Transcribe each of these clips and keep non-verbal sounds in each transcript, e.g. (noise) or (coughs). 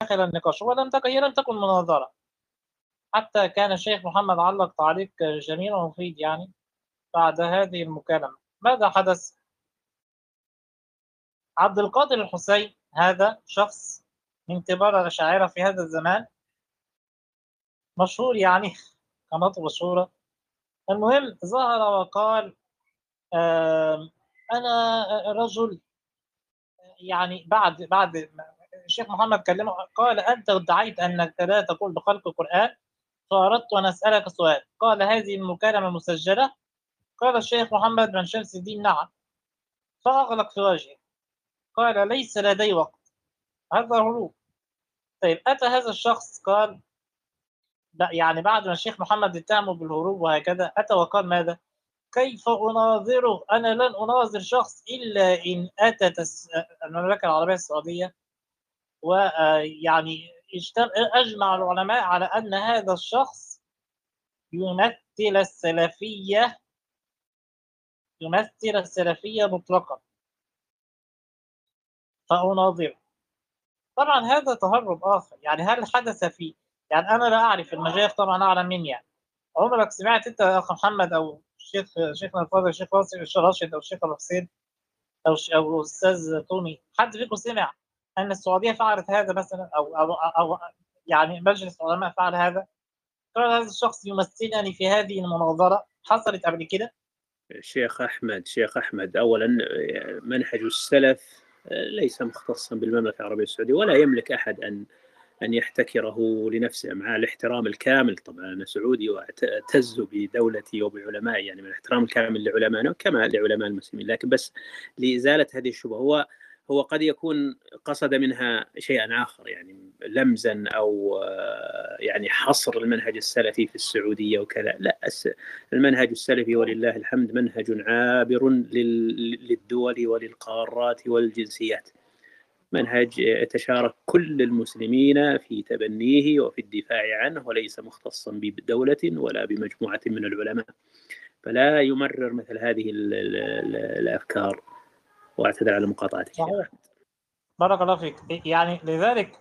داخل النقاش. ولم تكن هي لم تكن مناظرة. حتى كان الشيخ محمد علق تعليق جميل ومفيد يعني بعد هذه المكالمة. ماذا حدث؟ عبد القادر الحسين هذا شخص من كبار الأشاعرة في هذا الزمان مشهور يعني (laughs) قناته مشهورة المهم ظهر وقال أنا رجل يعني بعد بعد الشيخ محمد كلمه قال أنت ادعيت أنك لا تقول بخلق القرآن؟ فأردت أن أسألك سؤال. قال هذه المكالمة مسجلة؟ قال الشيخ محمد بن شمس الدين نعم. فأغلق في وجهه. قال ليس لدي وقت. هذا هروب طيب أتى هذا الشخص؟ قال يعني بعد ما الشيخ محمد اتهمه بالهروب وهكذا أتى وقال ماذا؟ كيف أناظره؟ أنا لن أناظر شخص إلا إن أتت المملكة العربية السعودية ويعني أجمع العلماء على أن هذا الشخص يمثل السلفية يمثل السلفية مطلقا. فأناظره. طبعا هذا تهرب آخر. يعني هل حدث في يعني أنا لا أعرف المشايخ طبعا أعلم مني يعني. عمرك سمعت أنت يا أخ محمد أو الشيخ شيخنا الفاضل الشيخ راشد أو الشيخ أبو حسين أو أو أستاذ تومي حد فيكم سمع أن السعودية فعلت هذا مثلا أو أو, أو يعني مجلس العلماء فعل هذا. قال هذا الشخص يمثلني في هذه المناظرة. حصلت قبل كده؟ شيخ أحمد شيخ أحمد أولا منهج السلف ليس مختصا بالمملكة العربية السعودية ولا يملك أحد أن أن يحتكره لنفسه مع الاحترام الكامل طبعا. أنا سعودي وأعتز بدولتي وبعلمائي يعني من الاحترام الكامل لعلمائنا كما لعلماء المسلمين. لكن بس لإزالة هذه الشبهة هو هو قد يكون قصد منها شيئا آخر يعني لمزا أو يعني حصر المنهج السلفي في السعودية وكذا. لا المنهج السلفي ولله الحمد منهج عابر للدول وللقارات والجنسيات. منهج يتشارك كل المسلمين في تبنيه وفي الدفاع عنه وليس مختصا بدولة ولا بمجموعة من العلماء. فلا يمرر مثل هذه الأفكار. واعتذر على مقاطعتك. بارك الله فيك. يعني لذلك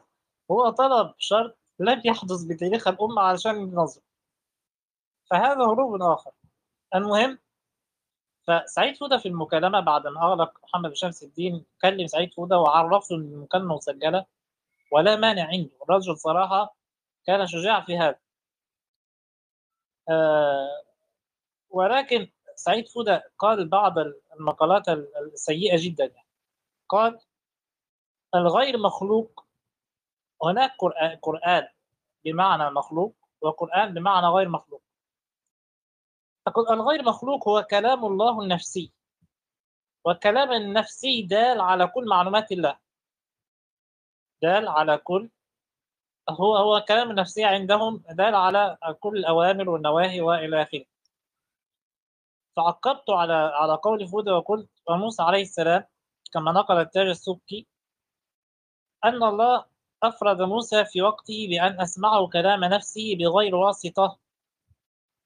هو طلب شرط لم يحدث بتاريخ الأمة علشان ينظم. فهذا هروب آخر. المهم فسعيد فودة في المكالمة بعد ما أغلق محمد شمس الدين كلم سعيد فودة وعرفه أن المكالمة مسجلة ولا مانع عنده. الرجل صراحة كان شجاع في هذا. آه ولكن سعيد فودة قال بعض المقالات السيئة جدا. قال الغير مخلوق هناك قرآن بمعنى مخلوق وقرآن بمعنى غير مخلوق. الغير مخلوق هو كلام الله النفسي. والكلام النفسي دال على كل معلومات الله. دال على كل هو هو كلام النفسي عندهم دال على كل الأوامر والنواهي وإلى آخره. فعقبت على على قول فودة وقلت وموسى عليه السلام كما نقل التاج السبكي أن الله أفرد موسى في وقته بأن أسمعه كلام نفسه بغير واسطة.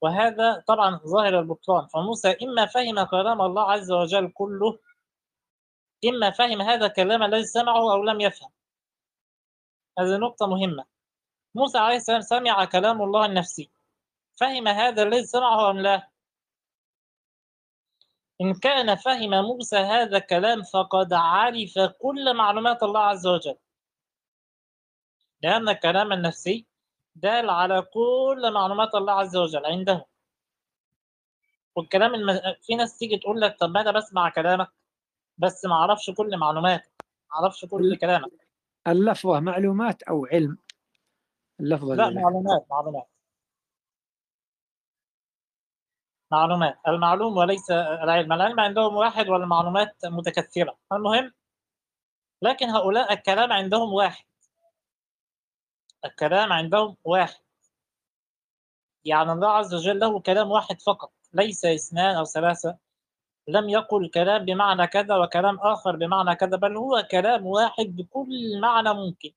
وهذا طبعا ظاهر البطلان. فموسى إما فهم كلام الله عز وجل كله إما فهم هذا الكلام الذي سمعه أو لم يفهم. هذه نقطة مهمة. موسى عليه السلام سمع كلام الله النفسي. فهم هذا الذي سمعه أم لا؟ إن كان فهم موسى هذا الكلام فقد عرف كل معلومات الله عز وجل. لأن الكلام النفسي دال على كل معلومات الله عز وجل عنده. والكلام الم... في ناس تيجي تقول لك طب ما أنا بسمع كلامك؟ بس ما أعرفش كل معلوماتك ما أعرفش كل كلامك. اللفظة معلومات أو علم؟ اللفظة لا معلومات معلومات. معلومات. المعلوم وليس العلم. العلم عندهم واحد والمعلومات متكثرة. المهم لكن هؤلاء الكلام عندهم واحد. الكلام عندهم واحد. يعني الله عز وجل له كلام واحد فقط. ليس اثنان أو ثلاثة. لم يقل كلام بمعنى كذا وكلام آخر بمعنى كذا بل هو كلام واحد بكل معنى ممكن.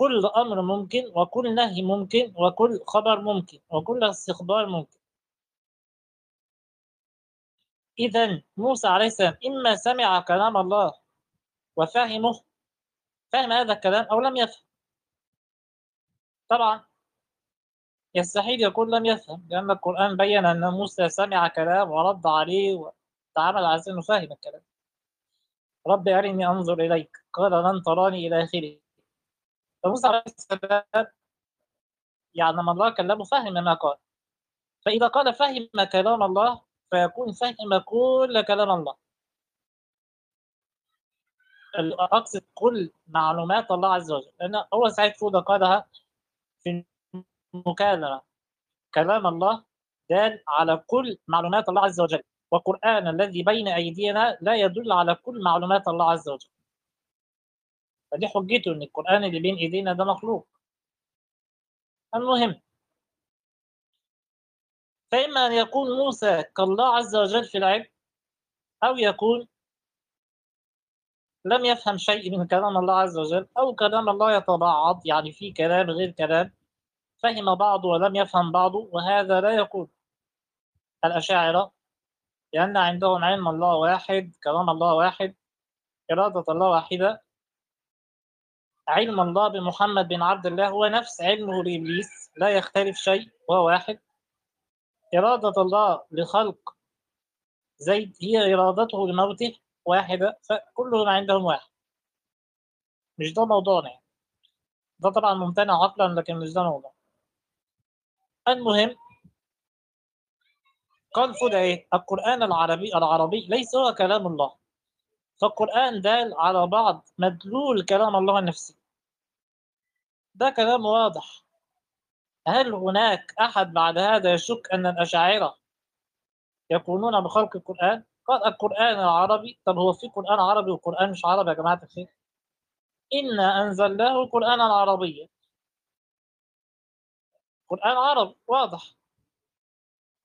كل أمر ممكن وكل نهي ممكن وكل خبر ممكن وكل استخبار ممكن. إذا موسى عليه السلام إما سمع كلام الله وفهمه فهم هذا الكلام أو لم يفهم. طبعا يستحيل يكون لم يفهم لأن القرآن بين أن موسى سمع كلام ورد عليه وتعامل على أنه فهم الكلام. رب أرني أنظر إليك قال لن تراني إلى آخره. فموسى عليه السلام يعني لما الله كلمه فهم ما قال. فإذا قال فهم كلام الله فيكون فهم كل كلام الله. أقصد كل معلومات الله عز وجل. لأن هو سعيد فودة قالها؟ في المكالمة. كلام الله دال على كل معلومات الله عز وجل. والقرآن الذي بين أيدينا لا يدل على كل معلومات الله عز وجل. فدي حجته إن القرآن اللي بين إيدينا ده مخلوق. المهم. فإما أن يكون موسى كالله عز وجل في العلم أو يكون لم يفهم شيء من كلام الله عز وجل أو كلام الله يتبعض يعني في كلام غير كلام فهم بعضه ولم يفهم بعضه وهذا لا يكون الأشاعرة لأن عندهم علم الله واحد كلام الله واحد إرادة الله واحدة علم الله بمحمد بن عبد الله هو نفس علمه لإبليس لا يختلف شيء وهو واحد. إرادة الله لخلق زيد هي إرادته لموته واحدة فكلهم عندهم واحد. مش ده موضوعنا يعني. ده طبعا ممتنع عقلا لكن مش ده موضوع. المهم قال فدا إيه؟ القرآن العربي العربي ليس هو كلام الله. فالقرآن دال على بعض مدلول كلام الله النفسي. ده كلام واضح هل هناك أحد بعد هذا يشك أن الأشاعرة يكونون بخلق القرآن؟ قال القرآن العربي طب هو في قرآن عربي وقرآن مش عربي يا جماعة الخير؟ إنا أنزلناه قرآنا عربيا قرآن عربي واضح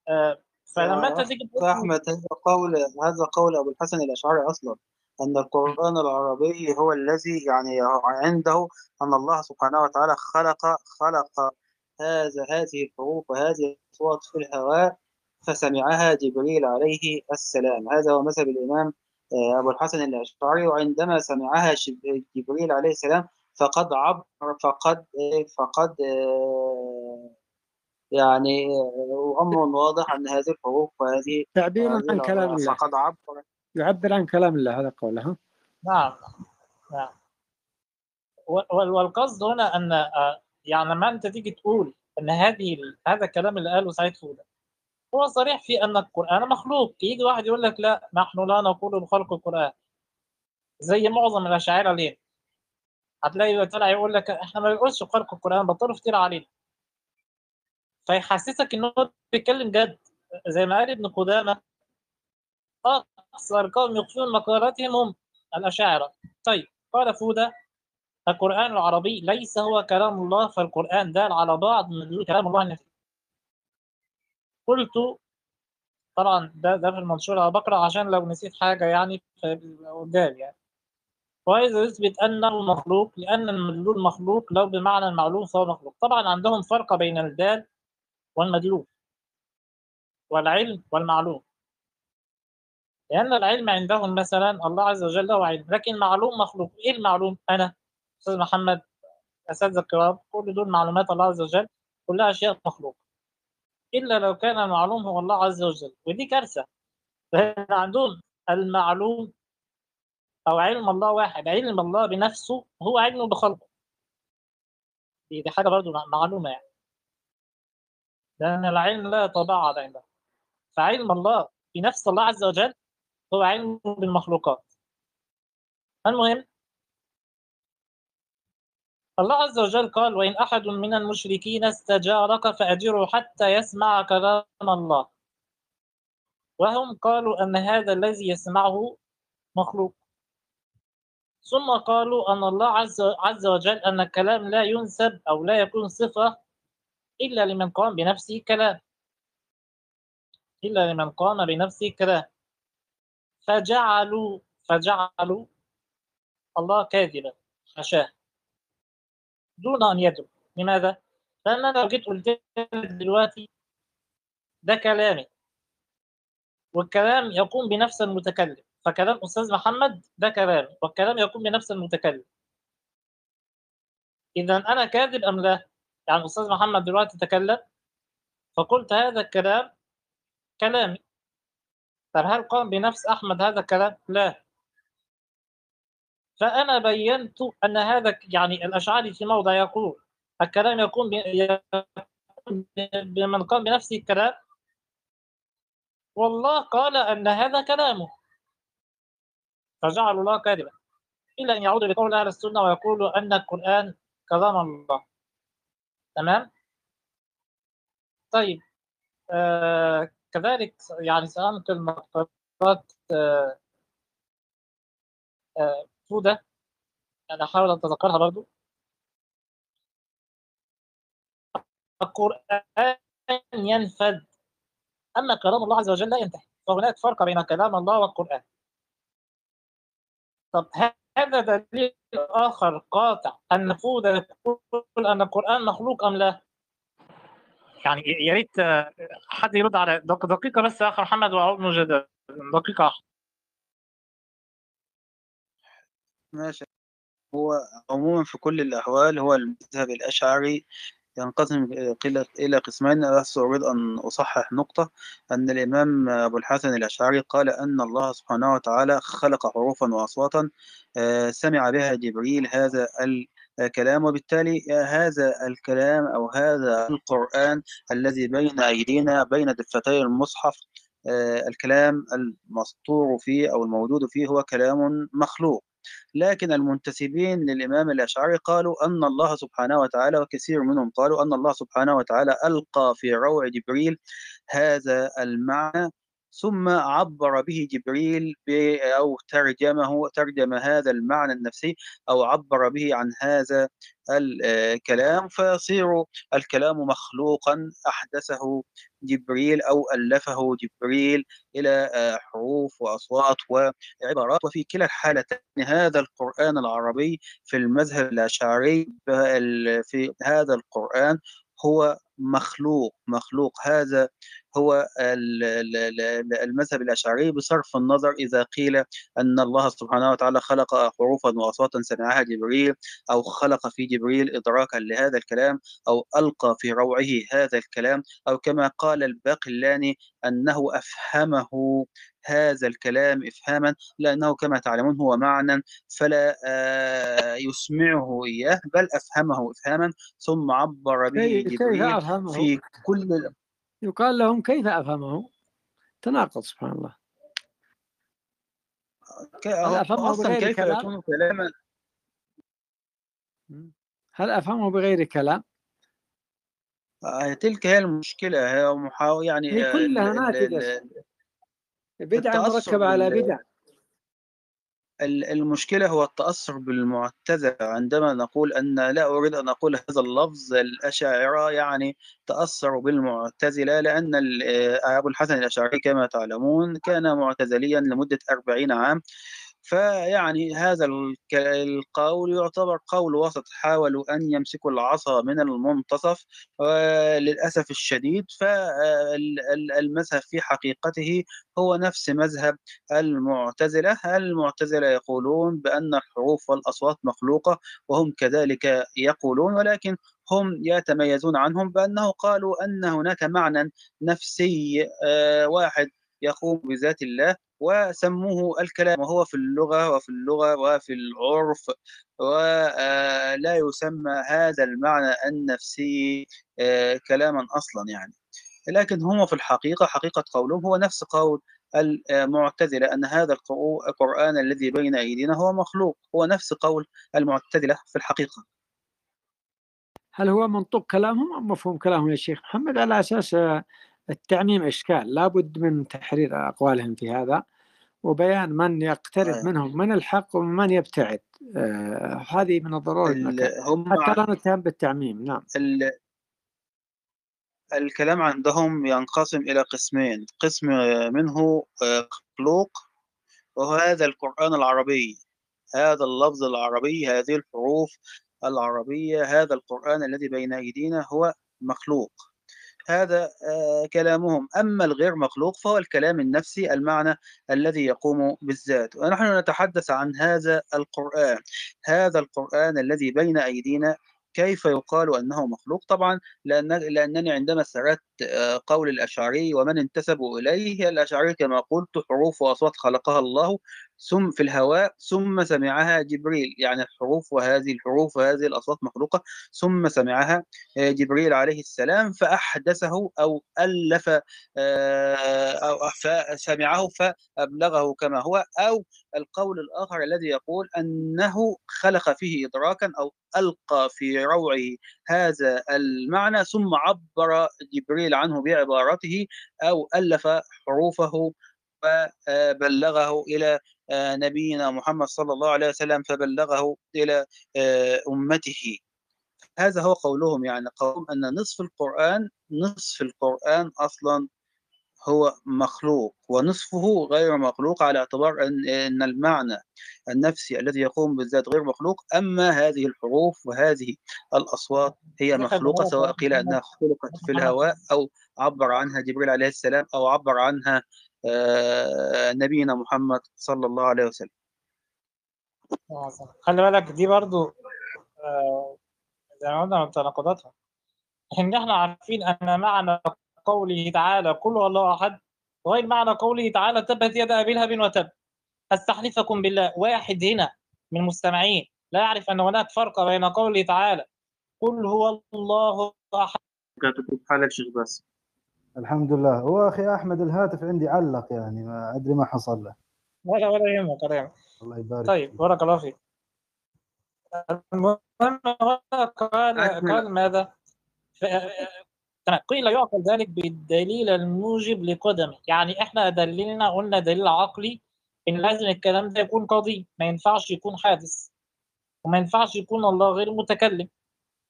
آه فلما انت تيجي أحمد هذا قول هذا قول أبو الحسن الأشعري أصلا أن القرآن العربي هو الذي يعني عنده أن الله سبحانه وتعالى خلق خلق هذا هذه الحروف وهذه الأصوات في الهواء فسمعها جبريل عليه السلام. هذا هو مذهب الإمام أبو الحسن الأشعري وعندما سمعها جبريل عليه السلام فقد عبر فقد فقد يعني أمر واضح أن هذه الحروف وهذه تعبير عن كلام الله. فقد عبر يعبر عن كلام الله هذا قوله نعم نعم. والقصد هنا أن يعني لما أنت تيجي تقول إن هذه هذا الكلام اللي قاله سعيد فوده هو صريح في أن القرآن مخلوق. يجي واحد يقول لك لا نحن لا نقول بخلق القرآن. زي معظم الأشاعرة ليه هتلاقي طلع يقول لك إحنا ما بنقولش بخلق القرآن بطلوا كتير علينا. فيحسسك إن هو بيتكلم جد. زي ما قال ابن قدامة أكثر قوم يخفون مقالاتهم هم الأشاعرة. طيب قال فوده القرآن العربي ليس هو كلام الله فالقرآن دال على بعض من كلام الله النفسي قلت طبعا ده ده في المنشور على بقرا عشان لو نسيت حاجة يعني قدام يعني. وإذا يثبت أنه مخلوق لأن المدلول مخلوق لو بمعنى المعلوم فهو مخلوق. طبعا عندهم فرق بين الدال والمدلول والعلم والمعلوم. لأن العلم عندهم مثلا الله عز وجل له علم لكن معلوم مخلوق. إيه المعلوم؟ أنا أستاذ محمد أساتذة الكرام كل دول معلومات الله عز وجل كلها أشياء مخلوقة. إلا لو كان المعلوم هو الله عز وجل ودي كارثة. لأن عندهم المعلوم أو علم الله واحد علم الله بنفسه هو علمه بخلقه. دي, دي حاجة برضو معلومة يعني. لأن العلم لا يتبعض عنده فعلم الله بنفس الله عز وجل هو علم بالمخلوقات. المهم الله عز وجل قال وإن أحد من المشركين استجارك فأجره حتى يسمع كلام الله. وهم قالوا أن هذا الذي يسمعه مخلوق. ثم قالوا أن الله عز, وجل أن الكلام لا ينسب أو لا يكون صفة إلا لمن قام بنفسه كلام. إلا لمن قام بنفسه كلام. فجعلوا فجعلوا الله كاذبا. حشاه دون أن يدعو لماذا؟ لأن أنا لو جيت قلت دلوقتي ده كلامي. والكلام يقوم بنفس المتكلم. فكلام أستاذ محمد ده كلام والكلام يقوم بنفس المتكلم. إذا أنا كاذب أم لا؟ يعني الأستاذ محمد دلوقتي تكلم فقلت هذا الكلام كلامي. طب هل قام بنفس أحمد هذا الكلام؟ لا. فأنا بينت أن هذا يعني الأشعري في موضع يقول الكلام يكون بمن قام بنفس الكلام؟ والله قال أن هذا كلامه. فجعلوا الله كاذبا. إلا أن يعودوا لقول أهل السنة ويقولوا أن القرآن كلام الله. تمام؟ طيب آه كذلك يعني سأنقل مقالات آه آه فودة أنا أحاول أتذكرها برضو. القرآن ينفذ. أما كلام الله عز وجل لا ينتهي. فهناك فرق بين كلام الله والقرآن. طب هذا دليل آخر قاطع. أن يقول أن القرآن مخلوق أم لا؟ يعني يا ريت حد يرد على دقيقة بس يا أخ محمد دقيقة واحدة. ماشي. هو عموما في كل الأحوال هو المذهب الأشعري ينقسم إلى قسمين. بس أريد أن أصحح نقطة. أن الإمام أبو الحسن الأشعري قال أن الله سبحانه وتعالى خلق حروفا وأصواتا سمع بها جبريل هذا الكلام وبالتالي هذا الكلام أو هذا القرآن الذي بين أيدينا بين دفتي المصحف الكلام المسطور فيه أو الموجود فيه هو كلام مخلوق. لكن المنتسبين للإمام الأشعري قالوا أن الله سبحانه وتعالى وكثير منهم قالوا أن الله سبحانه وتعالى ألقى في روع جبريل هذا المعنى ثم عبر به جبريل أو ترجمه ترجم هذا المعنى النفسي أو عبر به عن هذا الكلام فيصير الكلام مخلوقا أحدثه جبريل أو ألفه جبريل إلى حروف وأصوات وعبارات. وفي كلا الحالتين هذا القرآن العربي في المذهب الأشعري في هذا القرآن هو مخلوق. مخلوق. هذا هو المذهب الأشعري بصرف النظر إذا قيل أن الله سبحانه وتعالى خلق حروفا وأصواتا سمعها جبريل أو خلق في جبريل إدراكا لهذا الكلام أو ألقى في روعه هذا الكلام أو كما قال الباقلاني أنه أفهمه هذا الكلام إفهاما لأنه كما تعلمون هو معنى فلا يسمعه إياه بل أفهمه إفهاما ثم عبر به جبريل في كل يقال لهم كيف أفهمه تناقض سبحان الله هل أفهمه أصلا بغير كيف كلام؟ يكون كلاما هل أفهمه بغير كلام؟ آه، تلك هي المشكلة هي محاو يعني هي كلها ناتجة. بدعة مركبة على بال- بدع ال- المشكلة هو التأثر بالمعتزلة عندما نقول أن لا أريد أن أقول هذا اللفظ الأشاعرة يعني تأثروا بالمعتزلة لأن آه، أبو الحسن الأشعري كما تعلمون كان معتزليا لمدة أربعين عام. فيعني هذا القول يعتبر قول وسط حاولوا أن يمسكوا العصا من المنتصف وللأسف الشديد فالمذهب في حقيقته هو نفس مذهب المعتزلة. المعتزلة يقولون بأن الحروف والأصوات مخلوقة وهم كذلك يقولون ولكن هم يتميزون عنهم بأنه قالوا أن هناك معنى نفسي آه، واحد يقوم بذات الله. وسموه الكلام وهو في اللغة وفي اللغة وفي العرف ولا يسمى هذا المعنى النفسي آه، كلاما أصلا يعني. لكن هم في الحقيقة حقيقة قولهم هو نفس قول المعتزلة أن هذا القرآن الذي بين أيدينا هو مخلوق هو نفس قول المعتزلة في الحقيقة. هل هو منطوق كلامهم أم مفهوم كلامهم يا شيخ محمد؟ على أساس آه، التعميم إشكال لابد من تحرير أقوالهم في هذا. وبيان من يقترب آه. منهم من الحق ومن يبتعد. آه هذه من الضروري. هم حتى لا نتهم بالتعميم نعم. ال- الكلام عندهم ينقسم إلى قسمين. قسم منه آه، مخلوق وهو هذا القرآن العربي. هذا اللفظ العربي هذه الحروف العربية هذا القرآن الذي بين أيدينا هو مخلوق. هذا آه، كلامهم. أما الغير مخلوق فهو الكلام النفسي المعنى الذي يقوم بالذات. ونحن نتحدث عن هذا القرآن. هذا القرآن الذي بين أيدينا كيف يقال أنه مخلوق؟ طبعا لأن لأنني عندما سردت آه، قول الأشعري ومن انتسبوا إليه الأشعري كما قلت حروف وأصوات خلقها الله ثم في الهواء ثم سمعها جبريل يعني الحروف وهذه الحروف وهذه الأصوات مخلوقة ثم سمعها آه، جبريل عليه السلام فأحدثه أو ألف آه، أو فسمعه فأبلغه كما هو أو القول الآخر الذي يقول أنه خلق فيه إدراكا أو ألقى في روعه هذا المعنى ثم عبر جبريل عنه بعبارته أو ألف حروفه فبلغه إلى نبينا محمد صلى الله عليه وسلم فبلغه إلى آه، أمته. هذا هو قولهم يعني قولهم أن نصف القرآن نصف القرآن أصلا هو مخلوق ونصفه غير مخلوق على اعتبار أن أن المعنى النفسي الذي يقوم بالذات غير مخلوق. أما هذه الحروف وهذه الأصوات هي مخلوقة سواء قيل أنها خلقت في الهواء أو عبر عنها جبريل عليه السلام أو عبر عنها آه، نبينا محمد صلى الله عليه وسلم. خلي بالك دي برضو آه، زي ما قلنا من تناقضاتها. إن إحنا عارفين أن معنى قوله تعالى قل هو الله أحد. غير معنى قوله تعالى تبت يد أبي لهب وتب. أستحلفكم بالله. واحد هنا من المستمعين لا يعرف أن هناك فرق بين قوله تعالى قل هو الله أحد. كاتب حالك شيخ بس. الحمد لله. هو أخي أحمد الهاتف عندي علق يعني ما أدري ما حصل له. ولا ولا يهمك ولا يهمك. الله يبارك طيب. بارك الله فيك. المهم هو قال. قال ماذا؟ تمام قيل يعقل ذلك بالدليل الموجب لقدمه. يعني إحنا دللنا قلنا دليل عقلي إن لازم الكلام ده يكون قديم ما ينفعش يكون حادث. وما ينفعش يكون الله غير متكلم.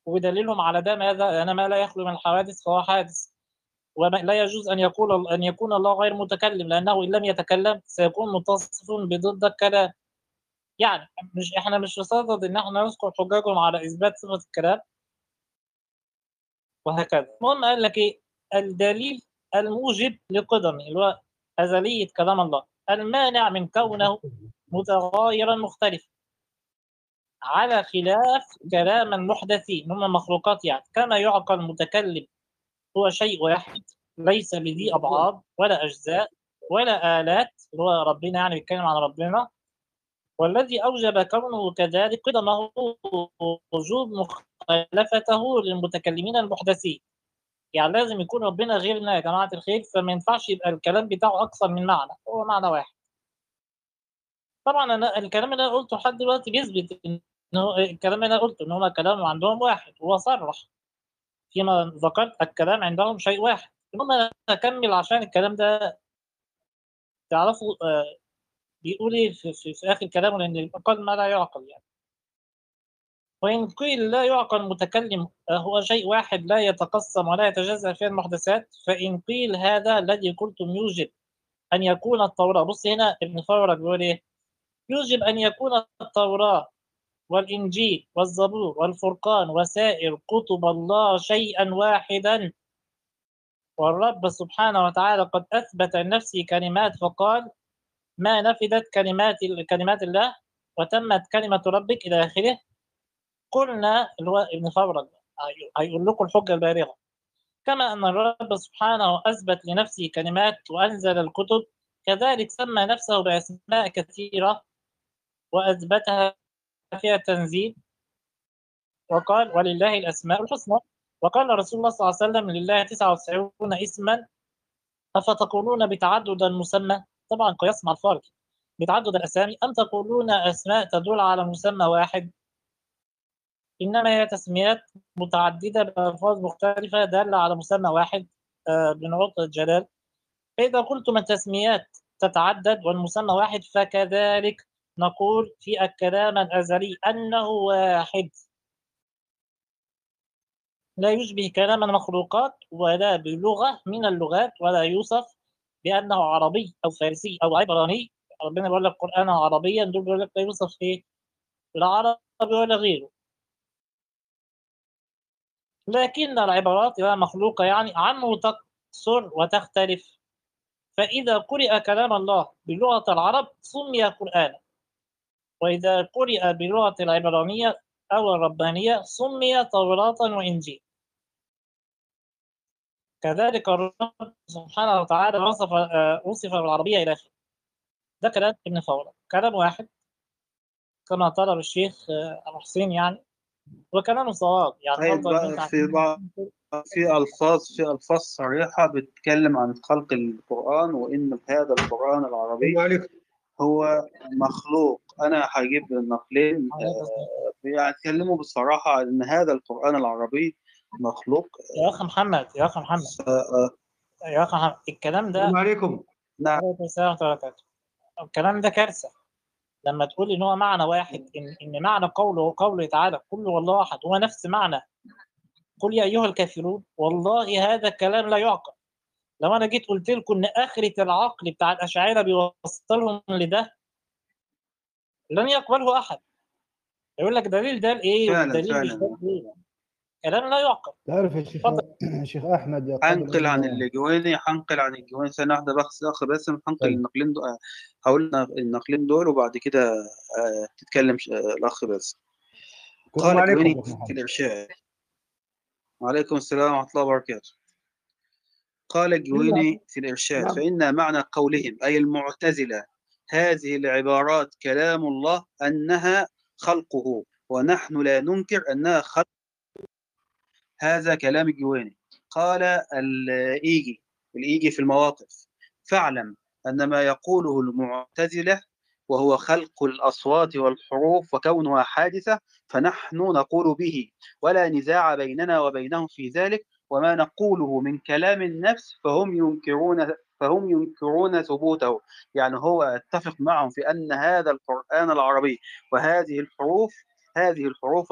ودليلهم على ده ماذا؟ أن ما لا يخلو من الحوادث فهو حادث. ولا يجوز أن يقول أن يكون الله غير متكلم لأنه إن لم يتكلم سيكون متصف بضد الكلام. يعني مش إحنا مش بصدد إن إحنا نذكر حججهم على إثبات صفة الكلام. وهكذا. المهم قال لك إيه؟ الدليل الموجب لقدمه اللي هو أزلية كلام الله. المانع من كونه متغايرا مختلفا. على خلاف كلام المحدثين هم مخلوقات يعني. كما يعقل المتكلم هو شيء واحد ليس بذي أبعاد ولا أجزاء ولا آلات اللي هو ربنا يعني بيتكلم عن ربنا. والذي أوجب كونه كذلك قدمه وجوب مخالفته للمتكلمين المحدثين. يعني لازم يكون ربنا غيرنا يا جماعة الخير فما ينفعش يبقى الكلام بتاعه أكثر من معنى هو معنى واحد. طبعا أنا الكلام اللي أنا قلته لحد دلوقتي بيثبت إنه الكلام اللي أنا قلته إن هما كلام عندهم واحد هو صرح. فيما ذكرت الكلام عندهم شيء واحد. المهم أكمل عشان الكلام ده تعرفوا آه بيقول إيه في, في, في آخر كلامه لأن قال ما لا يعقل يعني. وإن قيل لا يعقل المتكلم هو شيء واحد لا يتقسم ولا يتجزأ فيه المحدثات. فإن قيل هذا الذي قلتم يوجب أن يكون التوراه بص هنا ابن فورك بيقول إيه؟ يوجب أن يكون التوراه والإنجيل والزبور والفرقان وسائر كتب الله شيئا واحدا. والرب سبحانه وتعالى قد أثبت لنفسه كلمات فقال ما نفدت كلمات كلمات الله وتمت كلمة ربك إلى آخره. قلنا اللي هو ابن فورج هيقول لكم الحجة البالغة. كما أن الرب سبحانه أثبت لنفسه كلمات وأنزل الكتب كذلك سمى نفسه بأسماء كثيرة وأثبتها فيها التنزيل. وقال ولله الأسماء الحسنى وقال رسول الله صلى الله عليه وسلم لله 99 اسما أفتقولون بتعدد المسمى طبعا قياس مع الفرق بتعدد الأسامي أم تقولون أسماء تدل على مسمى واحد؟ إنما هي تسميات متعددة بألفاظ مختلفة دالة على مسمى واحد. بنعوت الجلال فإذا قلتم التسميات تتعدد والمسمى واحد فكذلك نقول في الكلام الأزلي أنه واحد. لا يشبه كلام المخلوقات ولا بلغة من اللغات ولا يوصف بأنه عربي أو فارسي أو عبراني. ربنا بيقول لك قرانا عربيا دول بيقول لك لا يوصف إيه؟ لا عربي ولا غيره. لكن العبارات لها مخلوقة يعني عنه تقصر وتختلف. فإذا قرئ كلام الله بلغة العرب سمي قرانا وإذا قرئ بلغة العبرانية أو الربانية سمي توراة وإنجيل. كذلك الرب سبحانه وتعالى وصف آه، وصف بالعربية إلى آخره. ده كلام ابن فورة. كلام واحد كما طلب الشيخ آه، أبو حسين يعني وكلامه صواب. يعني طيب في بعض في ألفاظ في ألفاظ صريحة بتتكلم عن خلق القرآن وإن هذا القرآن العربي هو مخلوق. أنا هجيب نقلين آه، بيتكلموا بصراحة عن إن هذا القرآن العربي مخلوق. يا أخ محمد يا أخ محمد. آه، آه، يا أخ محمد الكلام ده السلام عليكم. نعم. السلام ورحمة الله وبركاته. الكلام ده كارثة. لما تقول إن هو معنى واحد إن إن معنى قوله قوله تعالى كل والله أحد هو نفس معنى. قل يا أيها الكافرون والله هذا الكلام لا يعقل. لو أنا جيت قلت لكم إن آخرة العقل بتاع الأشاعرة بيوصلهم لده لن يقبله أحد. يقول لك دليل ده لإيه؟ فعلا، والدليل مش فعلا. ده. كلام لا يعقل. تعرف يا شيخ (clears throat) شيخ أحمد هنقل عن اللجواني هنقل عن الجواني ثانية واحدة بس أخ باسم هنقل طيب. النقلين دول هقول النقلين دول وبعد كده آه، تتكلم ش- آه، الأخ باسم. السلام قال الجواني عليكم في الإرشاد وعليكم السلام ورحمة الله وبركاته. قال الجويني في الإرشاد نعم. فإن معنى قولهم أي المعتزلة هذه العبارات كلام الله أنها خلقه ونحن لا ننكر أنها خلق هذا كلام الجويني قال الإيجي الإيجي في المواقف. فاعلم أن ما يقوله المعتزلة وهو خلق الأصوات والحروف وكونها حادثة فنحن نقول به ولا نزاع بيننا وبينهم في ذلك وما نقوله من كلام النفس فهم ينكرون فهم ينكرون ثبوته. يعني هو اتفق معهم في أن هذا القرآن العربي وهذه الحروف هذه الحروف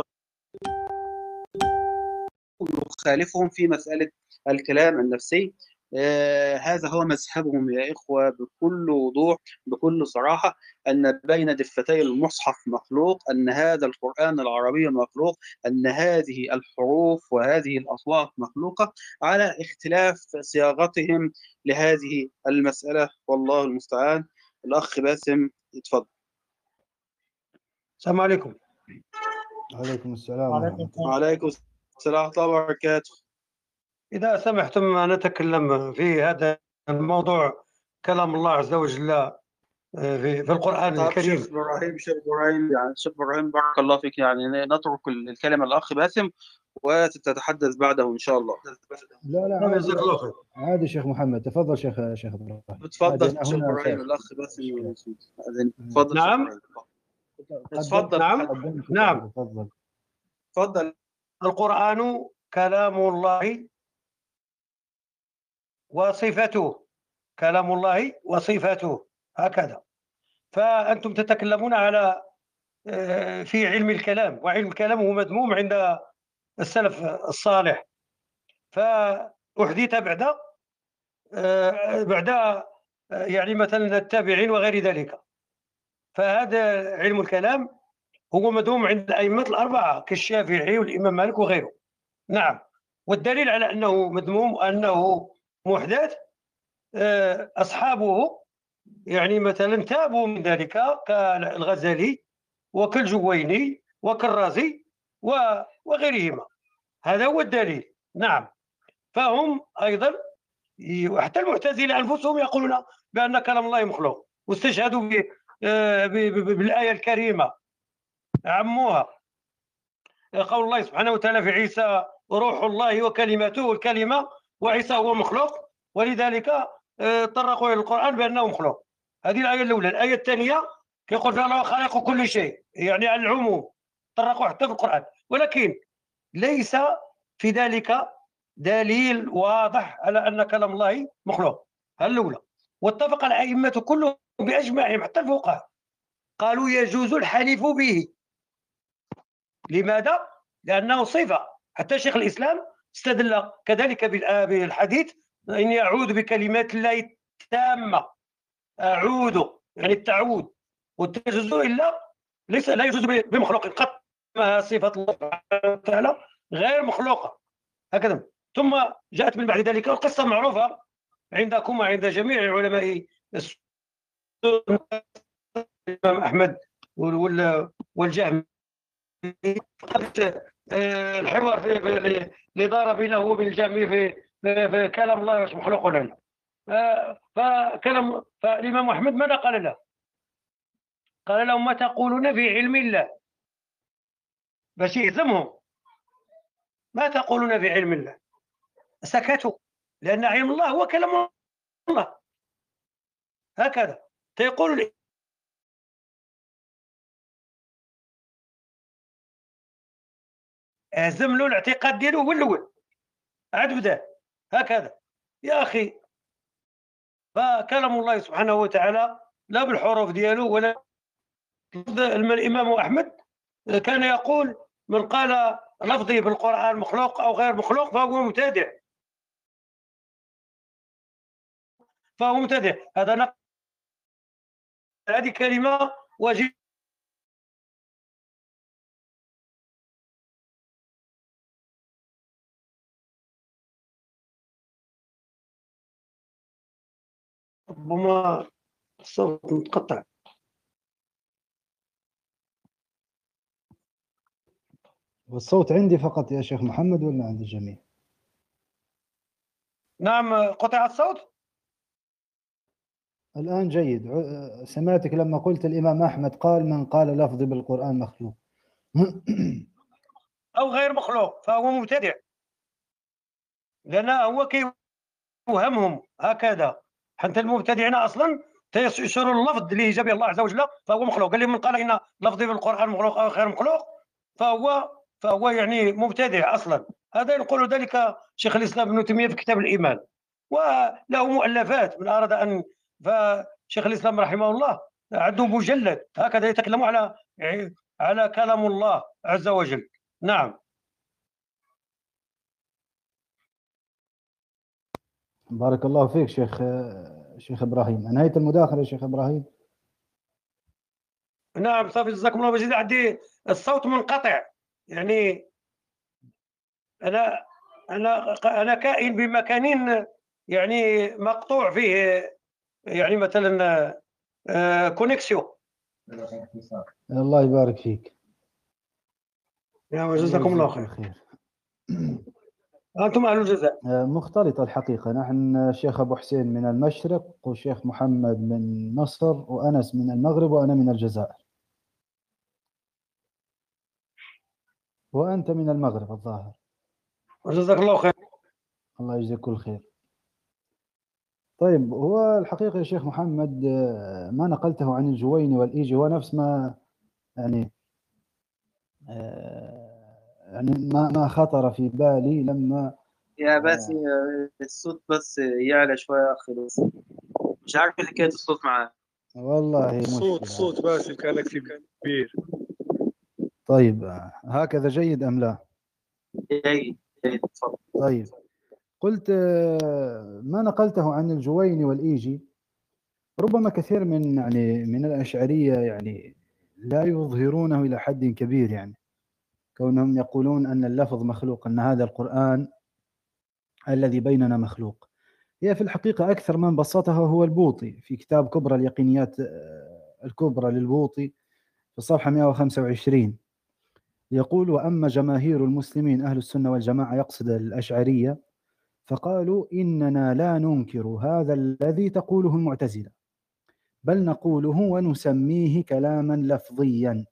يخالفهم في مسألة الكلام النفسي. آه هذا هو مذهبهم يا إخوة بكل وضوح بكل صراحة أن بين دفتي المصحف مخلوق أن هذا القرآن العربي مخلوق أن هذه الحروف وهذه الأصوات مخلوقة على اختلاف صياغتهم لهذه المسألة. والله المستعان. الأخ باسم يتفضل السلام عليكم. وعليكم السلام. وعليكم السلام. ورحمة الله وبركاته إذا سمحتم أن نتكلم في هذا الموضوع كلام الله عز وجل آه، في, في القرآن طب الكريم. شيخ إبراهيم شيخ إبراهيم يعني شيخ إبراهيم بارك الله فيك. يعني نترك الكلمة للاخ باسم وتتحدث بعده إن شاء الله. لا لا نعم، عادي, شيخ محمد. تفضل شيخ شيخ إبراهيم. تفضل شيخ هنا إبراهيم شيخ. الأخ باسم تفضل نعم. شيخ إبراهيم. تفضل. نعم. نعم. تفضل. تفضل. القرآن كلام الله وصفته. كلام الله وصفته. هكذا. فأنتم تتكلمون على آه، في علم الكلام وعلم الكلام هو مذموم عند السلف الصالح. فأحدث بعد آه، بعد آه، يعني مثلا التابعين وغير ذلك. فهذا علم الكلام هو مذموم عند الأئمة الأربعة كالشافعي والإمام مالك وغيره. نعم. والدليل على أنه مذموم وأنه محدث آه، أصحابه يعني مثلا تابوا من ذلك كالغزالي وكالجويني وكالرازي وغيرهما. هذا هو الدليل. نعم. فهم أيضا وحتى المعتزلة أنفسهم يقولون بأن كلام الله مخلوق واستشهدوا آه، بالآية الكريمة. عموها. قول الله سبحانه وتعالى في عيسى روح الله وكلماته الكلمة وعيسى هو مخلوق ولذلك آه، طرقوا إلى القرآن بأنه مخلوق. هذه الآية الأولى. الآية الثانية يقول فيها الله خالق كل شيء يعني على العموم. طرقوا حتى في القرآن. ولكن ليس في ذلك دليل واضح على أن كلام الله مخلوق. هذه الأولى. واتفق الأئمة كلهم بأجمعهم حتى الفقهاء. قالوا يجوز الحلف به. لماذا؟ لأنه صفة. حتى شيخ الإسلام استدل كذلك بالآ- بالحديث إني أعوذ بكلمات الله التامة. أعوذ يعني التعوذ والتجوز إلا ليس لا يجوز بمخلوق قط ما صفة الله وتعالى غير مخلوقة هكذا. ثم جاءت من بعد ذلك القصة معروفة عندكم وعند جميع علماء الإمام أحمد وال- وال- والجهم آه، الحوار في اللي دار بينه وبين الجميع في في, كلام الله مخلوق لنا فكلام فالإمام أحمد ماذا قال له؟ قال لهم ما تقولون في علم الله؟ باش يهزمهم ما تقولون في علم الله؟ سكتوا لأن علم الله هو كلام الله. هكذا. تيقول هزم له الاعتقاد ديالو هو الأول. عاد بدا. هكذا. يا أخي فكلام الله سبحانه وتعالى لا بالحروف ديالو ولا الإمام أحمد. كان يقول من قال لفظي بالقرآن مخلوق أو غير مخلوق فهو مبتدع. فهو مبتدع. هذا نقل. هذه كلمة واجب ربما الصوت متقطع. والصوت عندي فقط يا شيخ محمد ولا عند الجميع؟ نعم قطع الصوت؟ الآن جيد. سمعتك لما قلت الإمام أحمد قال من قال لفظي بالقرآن مخلوق. (coughs) أو غير مخلوق فهو مبتدع. لأن هو كيوهمهم هكذا. حتى المبتدعين أصلا تيسروا اللفظ اللي جاب الله عز وجل فهو مخلوق. قال لي من قال إن لفظي بالقران مخلوق أو غير مخلوق فهو فهو يعني مبتدع أصلا. هذا يقول ذلك شيخ الإسلام ابن تيمية في كتاب الإيمان. وله مؤلفات من أراد أن فشيخ الإسلام رحمه الله عنده مجلد هكذا يتكلم على على كلام الله عز وجل. نعم. بارك الله فيك شيخ شيخ إبراهيم. أنهيت المداخلة يا شيخ إبراهيم؟ نعم صافي جزاكم الله بجد عندي الصوت منقطع. يعني أنا أنا أنا كائن بمكان يعني مقطوع فيه يعني مثلا آه، كونيكسيون الله يبارك فيك. نعم جزاكم الله خير. خير أنتم أهل الجزاء. آه، مختلطة الحقيقة. نحن شيخ أبو حسين من المشرق وشيخ محمد من مصر وأنس من المغرب وأنا من الجزائر. وأنت من المغرب الظاهر. جزاك الله خير. الله يجزيك كل خير. طيب هو الحقيقة يا شيخ محمد آه، ما نقلته عن الجويني والإيجي هو نفس ما يعني آه، يعني ما ما خطر في بالي لما يا باسي الصوت بس يعلى شوية يا أخي بس مش عارف حكاية الصوت معاه والله صوت مشكلة صوت باسل كان كبير. طيب آه، هكذا جيد أم لا؟ جيد جيد تفضل. طيب قلت آه، ما نقلته عن الجويني والإيجي؟ ربما كثير من يعني من الأشعرية يعني لا يظهرونه إلى حد كبير يعني. كونهم يقولون أن اللفظ مخلوق أن هذا القرآن الذي بيننا مخلوق. هي في الحقيقة أكثر من بسطها هو البوطي. في كتاب كبرى اليقينيات آه، الكبرى للبوطي في الصفحة 125 يقول وأما جماهير المسلمين أهل السنة والجماعة يقصد الأشعرية فقالوا إننا لا ننكر هذا الذي تقوله المعتزلة بل نقوله ونسميه كلاما لفظيا.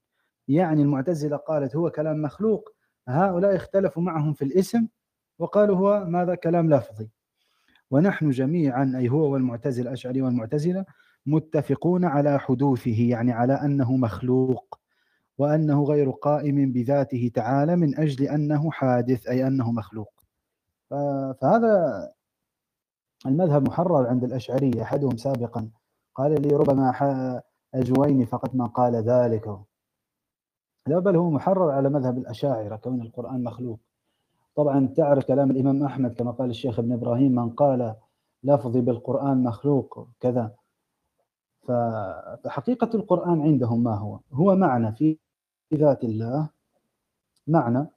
يعني المعتزلة قالت هو كلام مخلوق هؤلاء اختلفوا معهم في الاسم وقالوا هو ماذا كلام لفظي. ونحن جميعا أي هو والمعتزلة الأشعري والمعتزلة متفقون على حدوثه يعني على أنه مخلوق وأنه غير قائم بذاته تعالى من أجل أنه حادث أي أنه مخلوق. فهذا المذهب محرر عند الأشعرية أحدهم سابقا قال لي ربما الجويني فقط ما قال ذلك. لا بل هو محرر على مذهب الأشاعرة كون القرآن مخلوق. طبعا تعرف كلام الإمام أحمد كما قال الشيخ ابن إبراهيم من قال لفظي بالقرآن مخلوق كذا. فحقيقة القرآن عندهم ما هو؟ هو معنى في ذات الله معنى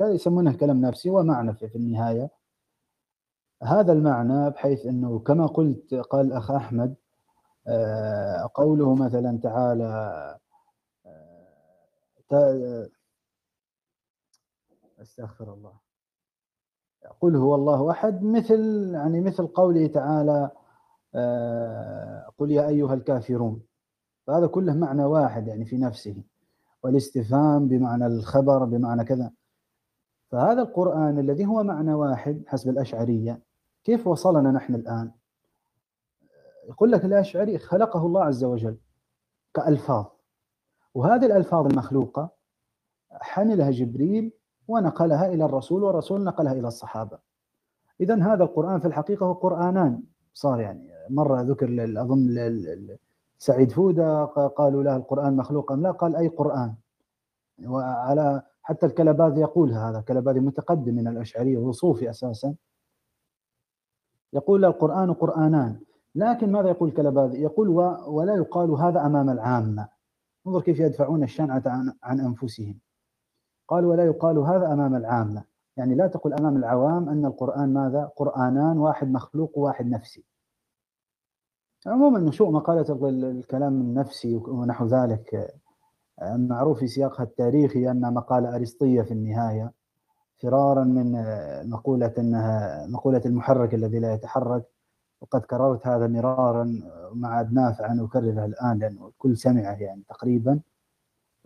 يسمونه كلام نفسي ومعنى في النهاية. هذا المعنى بحيث أنه كما قلت قال الأخ أحمد آه، قوله مثلا تعالى أستغفر الله. قل هو الله أحد مثل يعني مثل قوله تعالى آه، قل يا أيها الكافرون. فهذا كله معنى واحد يعني في نفسه. والاستفهام بمعنى الخبر بمعنى كذا. فهذا القرآن الذي هو معنى واحد حسب الأشعرية كيف وصلنا نحن الآن؟ يقول لك الأشعري خلقه الله عز وجل كألفاظ. وهذه الألفاظ المخلوقة حملها جبريل ونقلها إلى الرسول والرسول نقلها إلى الصحابة. إذا هذا القرآن في الحقيقة هو قرآنان. صار يعني مرة ذكر أظن سعيد فودة قالوا له القرآن مخلوق أم لا؟ قال أي قرآن. وعلى حتى الكلباذي يقولها هذا كلباذي متقدم من الأشعرية وصوفي أساسا. يقول القرآن قرآنان. لكن ماذا يقول كلباذي يقول ولا يقال هذا أمام العامة. انظر كيف يدفعون الشنعة عن, عن أنفسهم. قال ولا يقال هذا أمام العامة. يعني لا تقول أمام العوام أن القرآن ماذا؟ قرآنان واحد مخلوق وواحد نفسي. عموما نشوء مقالة الكلام النفسي ونحو ذلك. معروف في سياقها التاريخي أنها مقالة أرسطية في النهاية فرارا من مقولة أنها مقولة المحرك الذي لا يتحرك. وقد كررت هذا مرارا مع عاد نافع أن أكرره الآن لأنه الكل سمعه يعني تقريبا.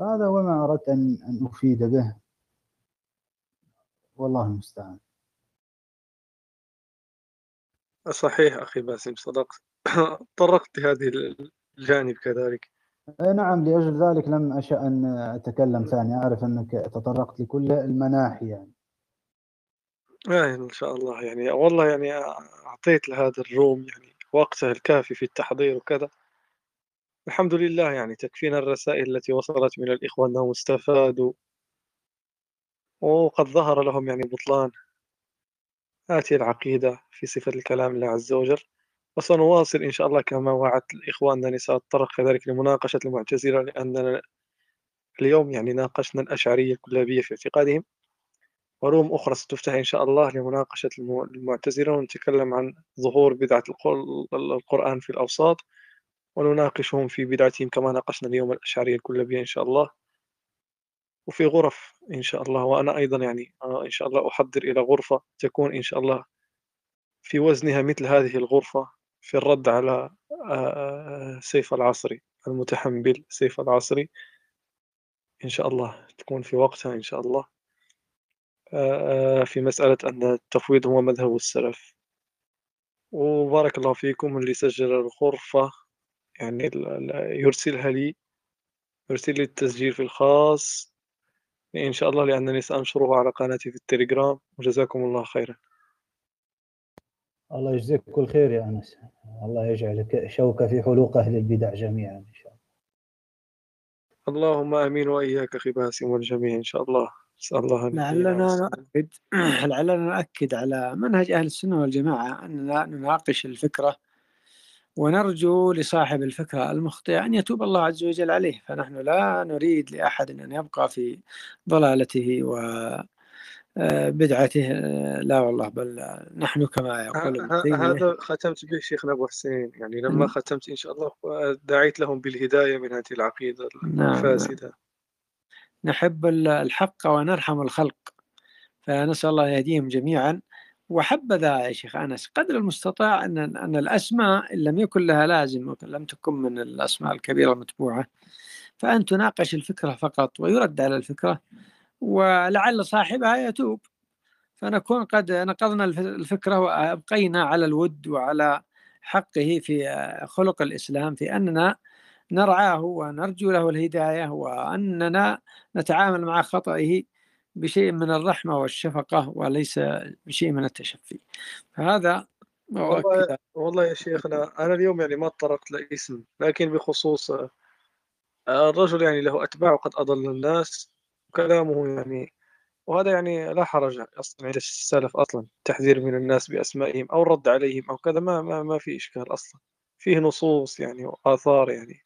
هذا هو ما أردت أن أن أفيد به. والله المستعان. صحيح أخي باسم صدقت (coughs) طرقت لهذه الجانب كذلك. نعم لأجل ذلك لم أشأ أن أتكلم ثاني. أعرف أنك تطرقت لكل المناحي يعني. آه إن شاء الله. يعني والله يعني أعطيت لهذا الروم يعني وقته الكافي في التحضير وكذا. الحمد لله يعني تكفينا الرسائل التي وصلت من الإخوة أنهم استفادوا. وقد ظهر لهم يعني بطلان. هذه العقيدة في صفة الكلام الله عز وجل. وسنواصل إن شاء الله كما وعدت الإخوان أنني سأتطرق كذلك لمناقشة المعتزلة لأننا اليوم يعني ناقشنا الأشعرية الكلابية في اعتقادهم. وروم أخرى ستفتح إن شاء الله لمناقشة المعتزلة ونتكلم عن ظهور بدعة القرآن في الأوساط ونناقشهم في بدعتهم كما ناقشنا اليوم الأشعرية الكلابية إن شاء الله. وفي غرف إن شاء الله وأنا أيضا يعني إن شاء الله أحضر إلى غرفة تكون إن شاء الله في وزنها مثل هذه الغرفة في الرد على سيف العصري المتحمل سيف العصري. إن شاء الله تكون في وقتها إن شاء الله. في مسألة أن التفويض هو مذهب السلف. وبارك الله فيكم اللي سجل الغرفة يعني يرسلها لي يرسل لي التسجيل في الخاص. إن شاء الله لأنني سأنشره على قناتي في التليجرام. وجزاكم الله خيرا. الله يجزيك كل خير يا أنس. الله يجعلك شوكة في حلوق أهل البدع جميعا إن شاء الله. اللهم آمين وإياك أخي باسم والجميع إن شاء الله. نسأل الله لعلنا نؤكد لعلنا نؤكد على منهج أهل السنة والجماعة أننا نناقش الفكرة ونرجو لصاحب الفكرة المخطئة أن يتوب الله عز وجل عليه. فنحن لا نريد لأحد أن يبقى في ضلالته و آه، بدعته آه، لا والله بل نحن كما يقول هذا ختمت به شيخنا أبو حسين. يعني لما ختمت إن شاء الله دعيت لهم بالهداية من هذه العقيدة نعم، الفاسدة. نعم. نحب الحق ونرحم الخلق. فنسأل الله يهديهم جميعا. وحبذا يا شيخ أنس قدر المستطاع ان أن الأسماء إن لم يكن لها لازم لم تكن من الأسماء الكبيرة المتبوعة فأن تناقش الفكرة فقط ويرد على الفكرة ولعل صاحبها يتوب. فنكون قد نقضنا الفكرة وأبقينا على الود وعلى حقه في خلق الإسلام في أننا نرعاه ونرجو له الهداية وأننا نتعامل مع خطئه بشيء من الرحمة والشفقة وليس بشيء من التشفي. فهذا والله, والله يا شيخنا أنا اليوم يعني ما طرقت لاسم لكن بخصوص الرجل يعني له أتباع وقد أضل الناس كلامه يعني وهذا يعني لا حرج أصلا عند السلف أصلا التحذير من الناس بأسمائهم أو الرد عليهم أو كذا ما ما, ما في إشكال أصلا. فيه نصوص يعني وآثار يعني.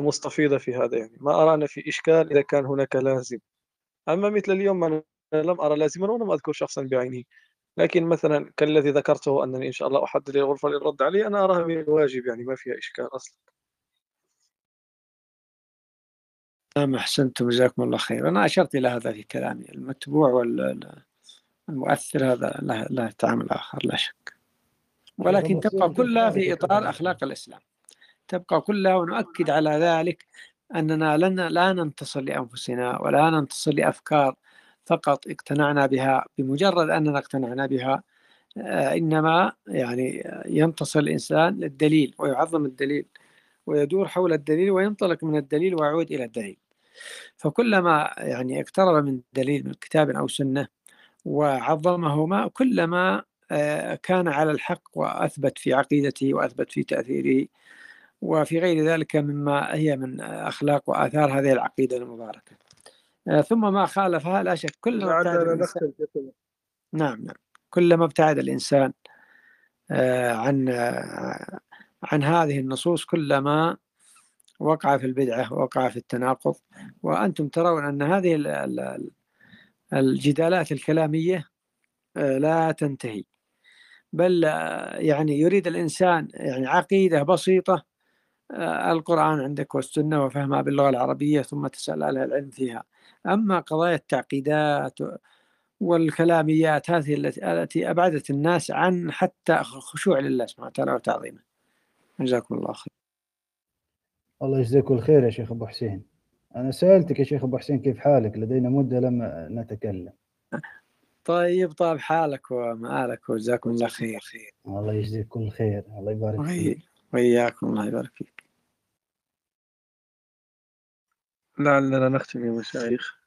مستفيضة في هذا يعني. ما أرى أن في إشكال إذا كان هناك لازم. أما مثل اليوم أنا لم أرى لازما ولم أذكر شخصا بعينه لكن مثلا كالذي ذكرته أنني إن شاء الله أحدد الغرفة للرد عليه أنا أراها من الواجب يعني ما فيها إشكال أصلا. نعم أحسنتم جزاكم الله خير أنا أشرت إلى هذا في كلامي. المتبوع والمؤثر هذا له, له تعامل آخر لا شك. ولكن تبقى كلها في إطار أخلاق الإسلام. تبقى كلها ونؤكد على ذلك أننا لن لا ننتصر لأنفسنا ولا ننتصر لأفكار فقط اقتنعنا بها بمجرد أننا اقتنعنا بها. آه، إنما يعني ينتصر الإنسان للدليل ويعظم الدليل ويدور حول الدليل وينطلق من الدليل ويعود إلى الدليل. فكلما يعني اقترب من دليل من كتاب أو سنة وعظمهما كلما آه، كان على الحق وأثبت في عقيدته وأثبت في تأثيره وفي غير ذلك مما هي من أخلاق وآثار هذه العقيدة المباركة. آه، ثم ما خالفها لا شك كلما ابتعد الإنسان. نعم نعم. كلما ابتعد الإنسان آه، عن عن هذه النصوص كلما وقع في البدعة وقع في التناقض. وأنتم ترون أن هذه الجدالات الكلامية آه، لا تنتهي. بل آه، يعني يريد الإنسان يعني عقيدة بسيطة آه، القرآن عندك والسنة وفهمها باللغة العربية ثم تسأل أهل العلم فيها. أما قضايا التعقيدات والكلاميات هذه التي أبعدت الناس عن حتى خشوع لله سبحانه وتعالى وتعظيمه. جزاكم الله خير. الله يجزيك الخير يا شيخ أبو حسين. أنا سألتك يا شيخ أبو حسين كيف حالك؟ لدينا مدة لم نتكلم. طيب طاب حالك ومآلك وجزاكم الله خير. الله يجزيك كل خير. الله يبارك فيك. وإياكم الله يبارك فيك. لعلنا نختم يا مشايخ.